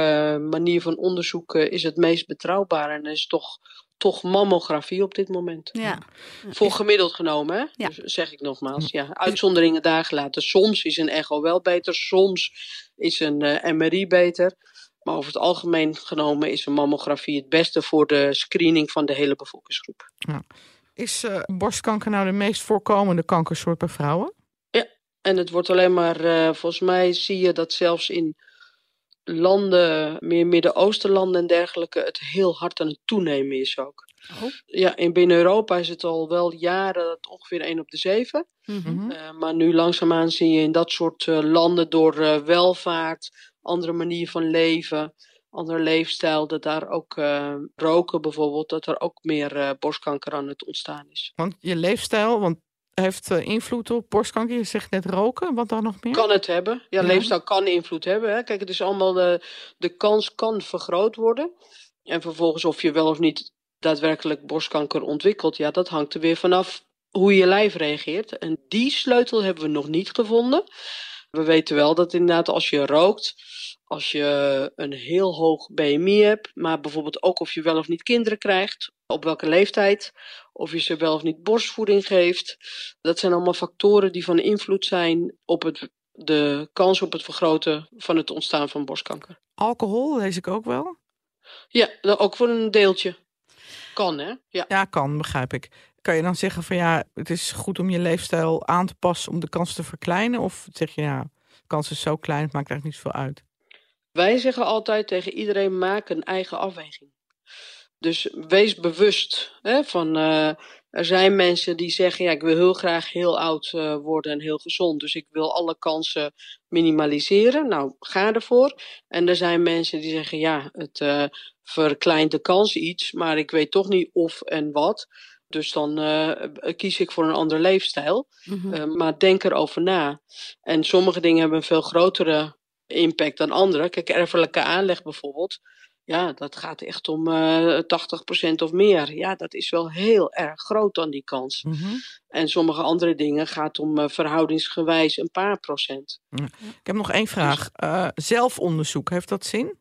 manier van onderzoek eh, is het meest betrouwbaar. En dat is toch, toch mammografie op dit moment. Ja. Voor gemiddeld genomen, hè? Ja. Dus zeg ik nogmaals. Ja, uitzonderingen daar gelaten. Soms is een echo wel beter, soms is een eh, MRI beter. Maar over het algemeen genomen is een mammografie het beste voor de screening van de hele bevolkingsgroep. Is eh, borstkanker nou de meest voorkomende kankersoort bij vrouwen? En het wordt alleen maar, eh, volgens mij zie je dat zelfs in landen, meer Midden-Oostenlanden en dergelijke, het heel hard aan het toenemen is ook. Oh. Ja, in binnen Europa is het al wel jaren dat ongeveer 1 op de 7. Mhm. Mhm. Eh, maar nu langzaamaan zie je in dat soort eh, landen door eh, welvaart, andere manier van leven, andere leefstijl, dat daar ook eh, roken bijvoorbeeld, dat er ook meer eh, borstkanker aan het ontstaan is. Want je leefstijl want heeft eh, invloed op borstkanker. Je zegt net roken. Wat dan nog meer? Kan het hebben. Ja, Ja. leefstijl kan invloed hebben. Hè. Kijk, het is allemaal de, de kans kan vergroot worden. En vervolgens of je wel of niet daadwerkelijk borstkanker ontwikkelt, ja, dat hangt er weer vanaf hoe je lijf reageert. En die sleutel hebben we nog niet gevonden. We weten wel dat inderdaad als je rookt, als je een heel hoog BMI hebt, maar bijvoorbeeld ook of je wel of niet kinderen krijgt, op welke leeftijd, of je ze wel of niet borstvoeding geeft. Dat zijn allemaal factoren die van invloed zijn op het, de kans op het vergroten van het ontstaan van borstkanker. Alcohol lees ik ook wel. Ja, nou, ook voor een deeltje. Kan, hè? Ja. Ja, kan, begrijp ik. Kan je dan zeggen van ja, het is goed om je leefstijl aan te passen om de kans te verkleinen? Of zeg je ja, de kans is zo klein, het maakt eigenlijk niet zoveel uit. Wij zeggen altijd tegen iedereen: maak een eigen afweging. Dus wees bewust hè, van. eh, er zijn mensen die zeggen: ja, ik wil heel graag heel oud eh, worden en heel gezond. Dus ik wil alle kansen minimaliseren. Nou, ga ervoor. En er zijn mensen die zeggen: ja, het eh, verkleint de kans iets, maar ik weet toch niet of en wat. Dus dan kies ik voor een andere leefstijl. Mhm. Maar denk erover na. En sommige dingen hebben een veel grotere impact dan andere. Kijk, erfelijke aanleg bijvoorbeeld. Ja, dat gaat echt om uh, 80% of meer. Ja, dat is wel heel erg groot dan die kans. Mhm. En sommige andere dingen gaat om uh, verhoudingsgewijs een paar procent. Ik heb nog één vraag. Uh, zelfonderzoek, heeft dat zin?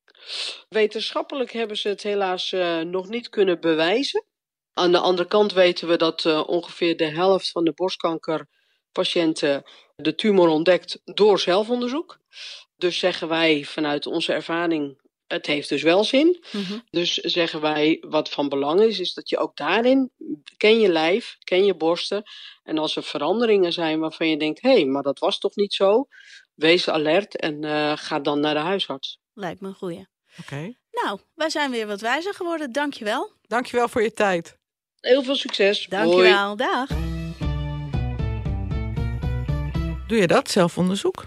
Wetenschappelijk hebben ze het helaas uh, nog niet kunnen bewijzen. Aan de andere kant weten we dat uh, ongeveer de helft van de borstkankerpatiënten de tumor ontdekt door zelfonderzoek. Dus zeggen wij vanuit onze ervaring, het heeft dus wel zin. Mhm. Dus zeggen wij, wat van belang is, is dat je ook daarin, ken je lijf, ken je borsten. En als er veranderingen zijn waarvan je denkt, hé, hey, maar dat was toch niet zo? Wees alert en uh, ga dan naar de huisarts. Lijkt me een goeie. Oké. Okay. Nou, wij zijn weer wat wijzer geworden. Dankjewel. Dankjewel voor je tijd. Heel veel succes. Dankjewel. Hoi. Dag. Doe je dat, zelfonderzoek?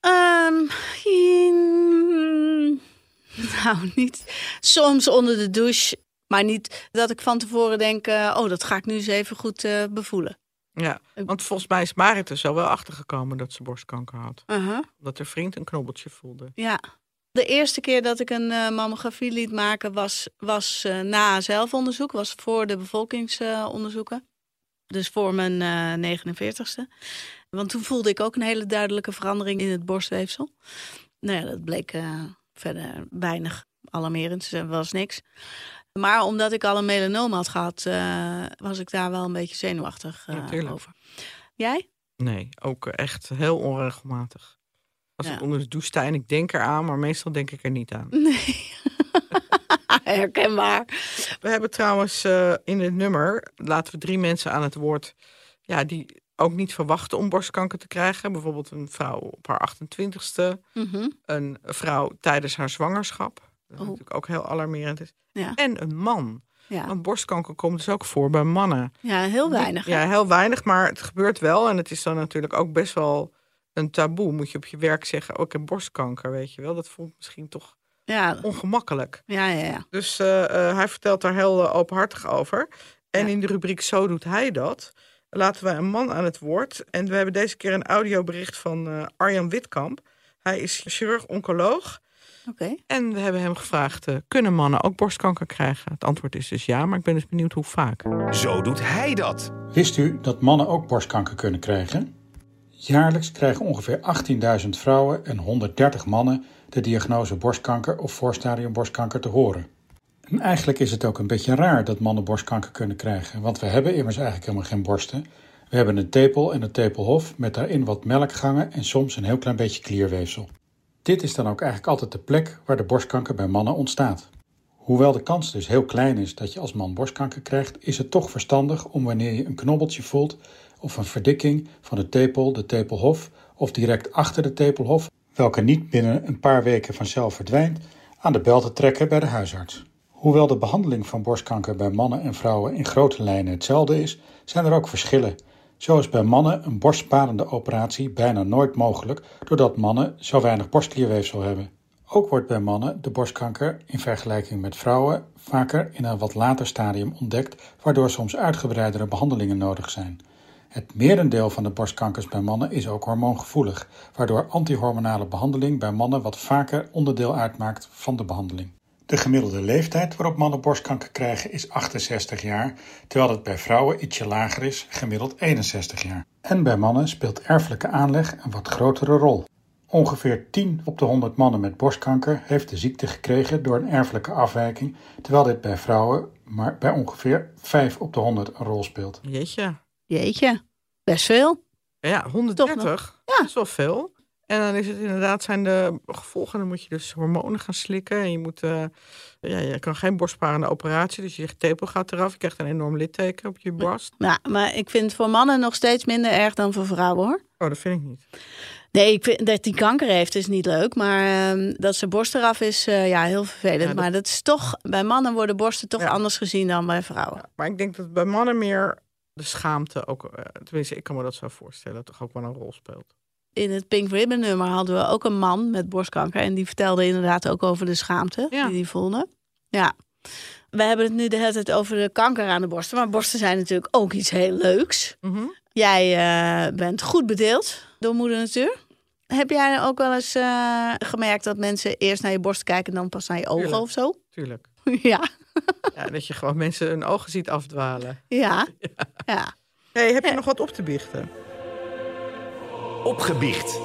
Um, in... Nou, <laughs> niet soms onder de douche. Maar niet dat ik van tevoren denk, uh, oh, dat ga ik nu eens even goed uh, bevoelen. Ja, want volgens mij is Marit er zo wel achtergekomen dat ze borstkanker had. Uh -huh. Dat haar vriend een knobbeltje voelde. Ja. De eerste keer dat ik een uh, mammografie liet maken was, was uh, na zelfonderzoek, was voor de bevolkingsonderzoeken. Dus voor mijn eh 49ste. Want toen voelde ik ook een hele duidelijke verandering in het borstweefsel. Nou ja, dat bleek eh, verder weinig alarmerend. Was niks. Maar omdat ik al een melanoom had gehad, eh, was ik daar wel een beetje zenuwachtig Ja, tuurlijk. over. Jij? Nee, ook echt heel onregelmatig. Als Ja. ik onder de douche sta en ik denk eraan, maar meestal denk ik er niet aan. Nee. <laughs> Herkenbaar. We hebben trouwens eh, in het nummer, laten we drie mensen aan het woord, ja, die ook niet verwachten om borstkanker te krijgen. Bijvoorbeeld een vrouw op haar 28ste, Mhm. een vrouw tijdens haar zwangerschap. Dat Oh. natuurlijk ook heel alarmerend is. Ja. En een man. Ja. Want borstkanker komt dus ook voor bij mannen. ja, heel weinig. hè? Ja, heel weinig, maar het gebeurt wel. En het is dan natuurlijk ook best wel een taboe. Moet je op je werk zeggen, ook ik heb borstkanker, weet je wel. Dat voelt misschien toch Ja, ongemakkelijk. ja, ja. ja. Dus eh, eh, hij vertelt daar heel eh, openhartig over. En in de rubriek Zo doet hij dat, laten wij een man aan het woord. En we hebben deze keer een audiobericht van eh, Arjan Witkamp. Hij is chirurg-oncoloog. Oké. En we hebben hem gevraagd, eh, kunnen mannen ook borstkanker krijgen? Het antwoord is dus ja, maar ik ben dus benieuwd hoe vaak. Zo doet hij dat. Wist u dat mannen ook borstkanker kunnen krijgen? Jaarlijks krijgen ongeveer 18.000 vrouwen en 130 mannen de diagnose borstkanker of voorstadium borstkanker te horen. En eigenlijk is het ook een beetje raar dat mannen borstkanker kunnen krijgen, want we hebben immers eigenlijk helemaal geen borsten. We hebben een tepel en een tepelhof met daarin wat melkgangen en soms een heel klein beetje klierweefsel. Dit is dan ook eigenlijk altijd de plek waar de borstkanker bij mannen ontstaat. Hoewel de kans dus heel klein is dat je als man borstkanker krijgt, is het toch verstandig om wanneer je een knobbeltje voelt of een verdikking van de tepel, de tepelhof of direct achter de tepelhof, welke niet binnen een paar weken vanzelf verdwijnt, aan de bel te trekken bij de huisarts. Hoewel de behandeling van borstkanker bij mannen en vrouwen in grote lijnen hetzelfde is, zijn er ook verschillen. Zo is bij mannen een borstsparende operatie bijna nooit mogelijk, doordat mannen zo weinig borstklierweefsel hebben. Ook wordt bij mannen de borstkanker in vergelijking met vrouwen vaker in een wat later stadium ontdekt, waardoor soms uitgebreidere behandelingen nodig zijn. Het merendeel van de borstkankers bij mannen is ook hormoongevoelig, waardoor antihormonale behandeling bij mannen wat vaker onderdeel uitmaakt van de behandeling. De gemiddelde leeftijd waarop mannen borstkanker krijgen is 68 jaar, terwijl het bij vrouwen ietsje lager is, gemiddeld 61 jaar. En bij mannen speelt erfelijke aanleg een wat grotere rol. Ongeveer 10 op de 100 mannen met borstkanker heeft de ziekte gekregen door een erfelijke afwijking, terwijl dit bij vrouwen maar bij ongeveer 5 op de 100 een rol speelt. Jeetje. Jeetje, best veel. Ja, 130. Ja. Dat is wel veel. En dan is het inderdaad zijn de gevolgen. Dan moet je dus hormonen gaan slikken. En je moet, eh, ja, je kan geen borstsparende operatie. Dus je tepel gaat eraf. Je krijgt een enorm litteken op je borst. Ja, maar ik vind het voor mannen nog steeds minder erg dan voor vrouwen hoor. Oh, dat vind ik niet. Nee, ik vind dat die kanker heeft is niet leuk. Maar ehm, dat zijn borst eraf is eh, ja, heel vervelend. Ja, dat- Maar dat is toch, bij mannen worden borsten toch Ja. anders gezien dan bij vrouwen. Ja, maar ik denk dat bij mannen meer de schaamte ook, eh, tenminste, ik kan me dat zo voorstellen, toch ook wel een rol speelt. In het Pink Ribbon nummer hadden we ook een man met borstkanker. En die vertelde inderdaad ook over de schaamte Ja. die hij voelde. Ja. We hebben het nu de hele tijd over de kanker aan de borsten. Maar borsten zijn natuurlijk ook iets heel leuks. Mhm. Jij eh, bent goed bedeeld door moeder natuur. Heb jij ook wel eens eh, gemerkt dat mensen eerst naar je borst kijken en dan pas naar je ogen Tuurlijk. of zo? Tuurlijk. <laughs> ja, Ja, dat je gewoon mensen hun ogen ziet afdwalen. ja, <laughs> ja. hey, heb je nog wat op te biechten? Opgebiecht.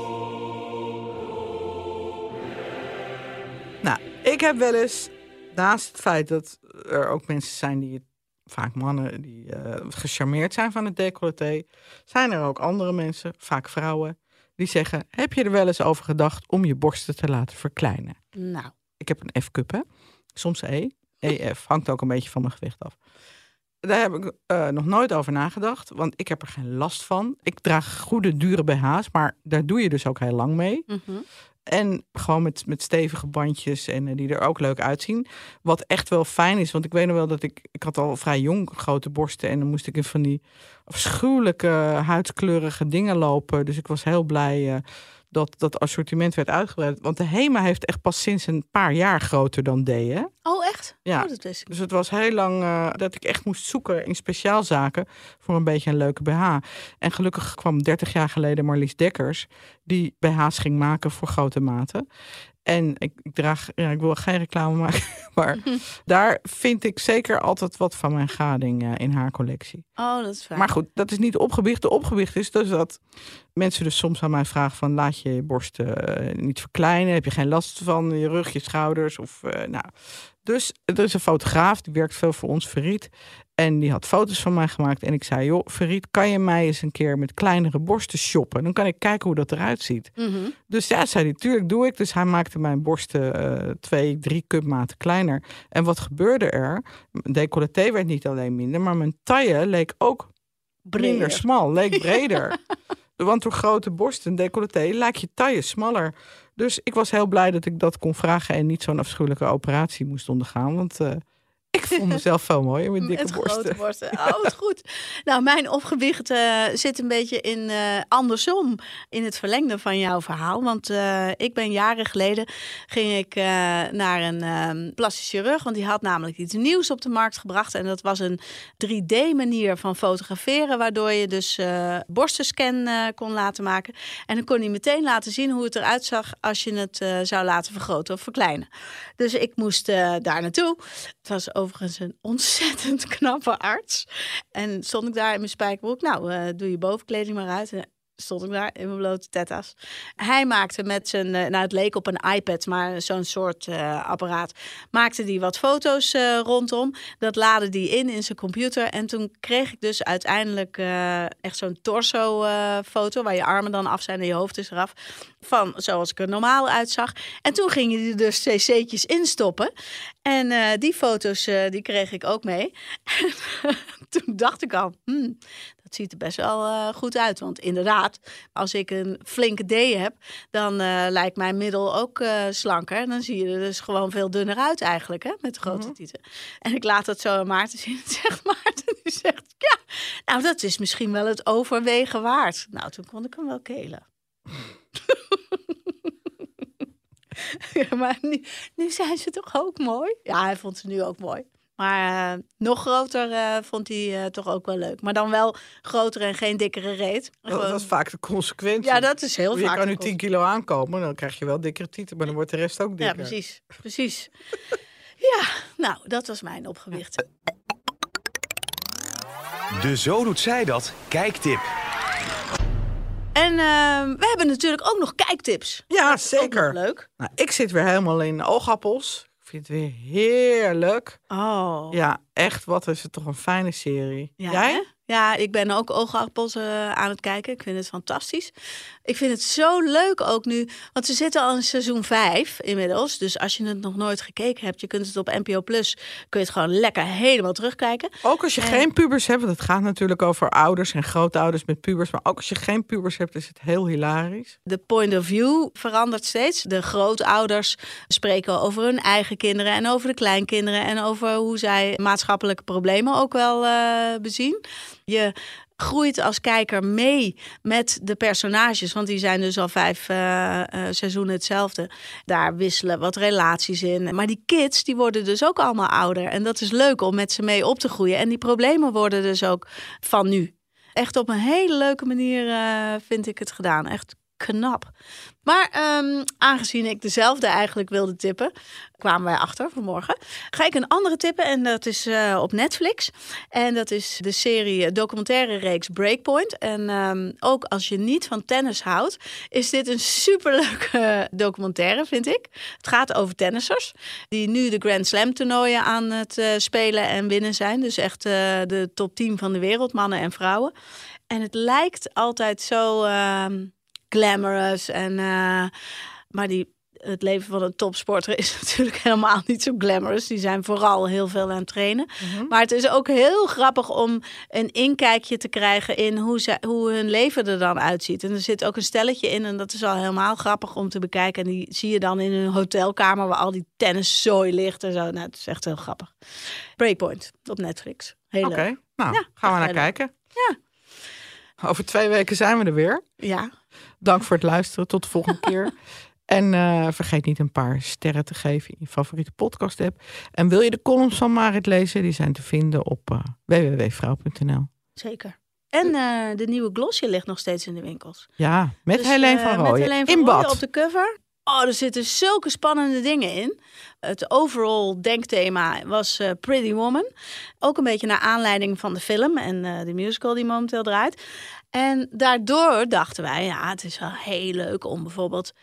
Nou, ik heb wel eens, naast het feit dat er ook mensen zijn die, vaak mannen, die eh, gecharmeerd zijn van het decolleté, zijn er ook andere mensen, vaak vrouwen, die zeggen: Heb je er wel eens over gedacht om je borsten te laten verkleinen? Nou, Ik heb een F-cup, hè? Soms E. EF hangt ook een beetje van mijn gewicht af. Daar heb ik eh, nog nooit over nagedacht, want ik heb er geen last van. Ik draag goede, dure BH's, maar daar doe je dus ook heel lang mee. mhm. En gewoon met, met stevige bandjes en eh, die er ook leuk uitzien. Wat echt wel fijn is, want ik weet nog wel dat ik... Ik had al vrij jong grote borsten en dan moest ik in van die afschuwelijke huidskleurige dingen lopen. Dus ik was heel blij eh, dat dat assortiment werd uitgebreid. Want de HEMA heeft echt pas sinds een paar jaar groter dan D, hè? Oh, echt? Ja. Oh, dat wist ik. Dus het was heel lang eh, dat ik echt moest zoeken in speciaalzaken voor een beetje een leuke BH. En gelukkig kwam 30 jaar geleden Marlies Dekkers, die BH's ging maken voor grote maten. En ik, ik draag, ja, ik wil geen reclame maken, <laughs> maar <laughs> daar vind ik zeker altijd wat van mijn gading eh, in haar collectie. Oh, dat is fijn. Maar goed, dat is niet opgewicht. De opgewicht is dus dat mensen dus soms aan mij vragen van laat je je borsten eh, niet verkleinen. Heb je geen last van je rug, je schouders of eh, nou. Dus er is een fotograaf, die werkt veel voor ons, Verriet. En die had foto's van mij gemaakt. En ik zei, joh, Verriet, kan je mij eens een keer met kleinere borsten shoppen? Dan kan ik kijken hoe dat eruit ziet. Mhm. Dus ja, zei hij, tuurlijk doe ik. Dus hij maakte mijn borsten eh, twee, drie cupmaten kleiner. En wat gebeurde er? Mijn decolleté werd niet alleen minder, maar mijn taille leek ook minder Breder. smal, leek breder. <laughs> Want door grote borsten en decolleté lijkt je taille smaller. Dus ik was heel blij dat ik dat kon vragen en niet zo'n afschuwelijke operatie moest ondergaan. Want eh, ik vond mezelf veel mooier met dikke Met borsten. grote borsten. Oh, wat goed. Nou, mijn opgewicht eh, zit een beetje in eh, andersom. In het verlengde van jouw verhaal. Want eh, ik ben jaren geleden ging ik naar een ehm plastisch chirurg. Want die had namelijk iets nieuws op de markt gebracht. En dat was een 3D-manier van fotograferen. Waardoor je dus borstenscan kon laten maken. En dan kon hij meteen laten zien hoe het eruit zag als je het zou laten vergroten of verkleinen. Dus ik moest daar naartoe. Het was overigens een <laughs> ontzettend knappe arts. En stond ik daar in mijn spijkerbroek. Nou, eh, doe je bovenkleding maar uit. Stond ik daar in mijn blote tetas. Hij maakte met zijn, eh, nou het leek op een iPad, maar zo'n soort eh, apparaat. Maakte die wat foto's eh, rondom. Dat laadde die in in zijn computer. En toen kreeg ik dus uiteindelijk echt zo'n torso foto. Waar je armen dan af zijn en je hoofd is eraf. Van zoals ik er normaal uitzag. En toen ging je er dus cc'tjes instoppen. En die foto's die kreeg ik ook mee. <laughs> <laughs> toen dacht ik al, hmm, dat ziet er best wel eh, goed uit. Want inderdaad, als ik een flinke D heb, dan eh, lijkt mijn middel ook eh, slanker. En dan zie je er dus gewoon veel dunner uit eigenlijk, hè, met de grote tieten. En ik laat dat zo aan Maarten zien. En <laughs> zegt Maarten, die zegt, ja, nou dat is misschien wel het overwegen waard. Nou, toen kon ik hem wel kelen. <laughs> Ja, maar nu, nu zijn ze toch ook mooi? Ja, hij vond ze nu ook mooi. Maar eh, nog groter eh, vond hij eh, toch ook wel leuk. Maar dan wel groter en geen dikkere reet. Dat, dat is vaak de consequentie. ja, dat is heel je vaak. kan nu de 10 kilo aankomen, dan krijg je wel dikkere tieten, maar dan wordt de rest ook dikker. Ja, precies. Precies. <laughs> ja, nou, dat was mijn opgewicht. De Zo Doet Zij Dat kijktip. En eh, we hebben natuurlijk ook nog kijktips. Ja, zeker. leuk. Nou, ik zit weer helemaal in oogappels. Vind het weer heerlijk. Oh. Ja, echt, wat is het toch een fijne serie. Ja, Jij? hè? Ja, ik ben ook oogappels aan het kijken. Ik vind het fantastisch. Ik vind het zo leuk ook nu. Want ze zitten al in seizoen 5 inmiddels. Dus als je het nog nooit gekeken hebt, je kunt het op NPO Plus. Kun je het gewoon lekker helemaal terugkijken. Ook als je En- geen pubers hebt, want het gaat natuurlijk over ouders en grootouders met pubers. Maar ook als je geen pubers hebt, is het heel hilarisch. De point of view verandert steeds. De grootouders spreken over hun eigen kinderen en over de kleinkinderen. En over hoe zij maatschappelijke problemen ook wel eh, bezien. Je groeit als kijker mee met de personages. Want die zijn dus al vijf eh, eh, seizoenen hetzelfde. Daar wisselen wat relaties in. Maar die kids, die worden dus ook allemaal ouder. En dat is leuk om met ze mee op te groeien. En die problemen worden dus ook van nu. Echt op een hele leuke manier eh, vind ik het gedaan. Echt knap. Maar ehm, aangezien ik dezelfde eigenlijk wilde tippen, kwamen wij achter vanmorgen. Ga ik een andere tippen en dat is eh, op Netflix. En dat is de serie eh, documentaire reeks Breakpoint. En ehm, ook als je niet van tennis houdt, is dit een superleuke <laughs> documentaire, vind ik. Het gaat over tennissers die nu de Grand Slam toernooien aan het eh, spelen en winnen zijn. Dus echt de top 10 van de wereld, mannen en vrouwen. En het lijkt altijd zo ehm, glamorous. En, eh, maar die, het leven van een topsporter <laughs> is natuurlijk helemaal niet zo glamorous. Die zijn vooral heel veel aan het trainen. Maar het is ook heel grappig om een inkijkje te krijgen in hoe, ze, hoe hun leven er dan uitziet. En er zit ook een stelletje in en dat is al helemaal grappig om te bekijken. En die zie je dan in een hotelkamer waar al die tenniszooi ligt en zo. Nou, het is echt heel grappig. Breakpoint op Netflix. Heel Oké, leuk. nou, Ja, gaan we naar leuk. kijken. Ja. Over twee weken zijn we er weer. Ja, Dank voor het luisteren. Tot de volgende <laughs> keer. En eh, vergeet niet een paar sterren te geven in je favoriete podcast app. En wil je de columns van Marit lezen? Die zijn te vinden op eh, www.vrouw.nl. zeker. En eh, de nieuwe glossje ligt nog steeds in de winkels. Ja, met Dus, Helene van met Rooyen. Helene van in bad. op de cover. Oh, er zitten zulke spannende dingen in. Het overall denkthema was Pretty Woman. Ook een beetje naar aanleiding van de film en uh, de musical die momenteel draait. En daardoor dachten wij, ja, het is wel heel leuk om bijvoorbeeld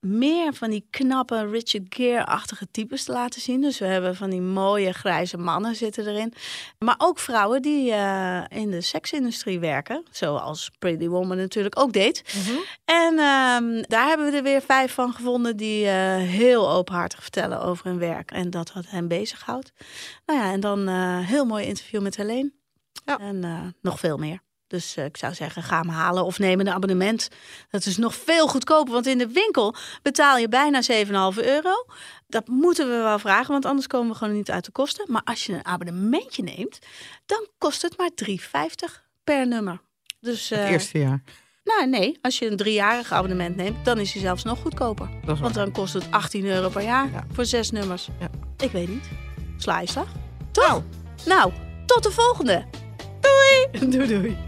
meer van die knappe Richard Gere-achtige types te laten zien. Dus we hebben van die mooie grijze mannen zitten erin. Maar ook vrouwen die uh, in de seksindustrie werken. Zoals Pretty Woman natuurlijk ook deed. Mm -hmm. En uh, daar hebben we er weer vijf van gevonden die uh, heel openhartig vertellen over hun werk. En dat wat hen bezighoudt. Nou ja, en dan een heel mooi interview met Helene. Ja. En nog veel meer. Dus uh, ik zou zeggen, ga hem halen of neem een abonnement. Dat is nog veel goedkoper, want in de winkel betaal je bijna 7,5 euro. Dat moeten we wel vragen, want anders komen we gewoon niet uit de kosten. Maar als je een abonnementje neemt, dan kost het maar 3,50 per nummer. Dus, uh, het eerste jaar? Nou nee, als je een driejarig abonnement neemt, dan is hij zelfs nog goedkoper. Want dan kost het 18 euro per jaar ja. voor zes nummers. Ja. Ik weet niet. Sla je slag? Toch? Nou. nou, tot de volgende. Doei! <laughs> doei doei.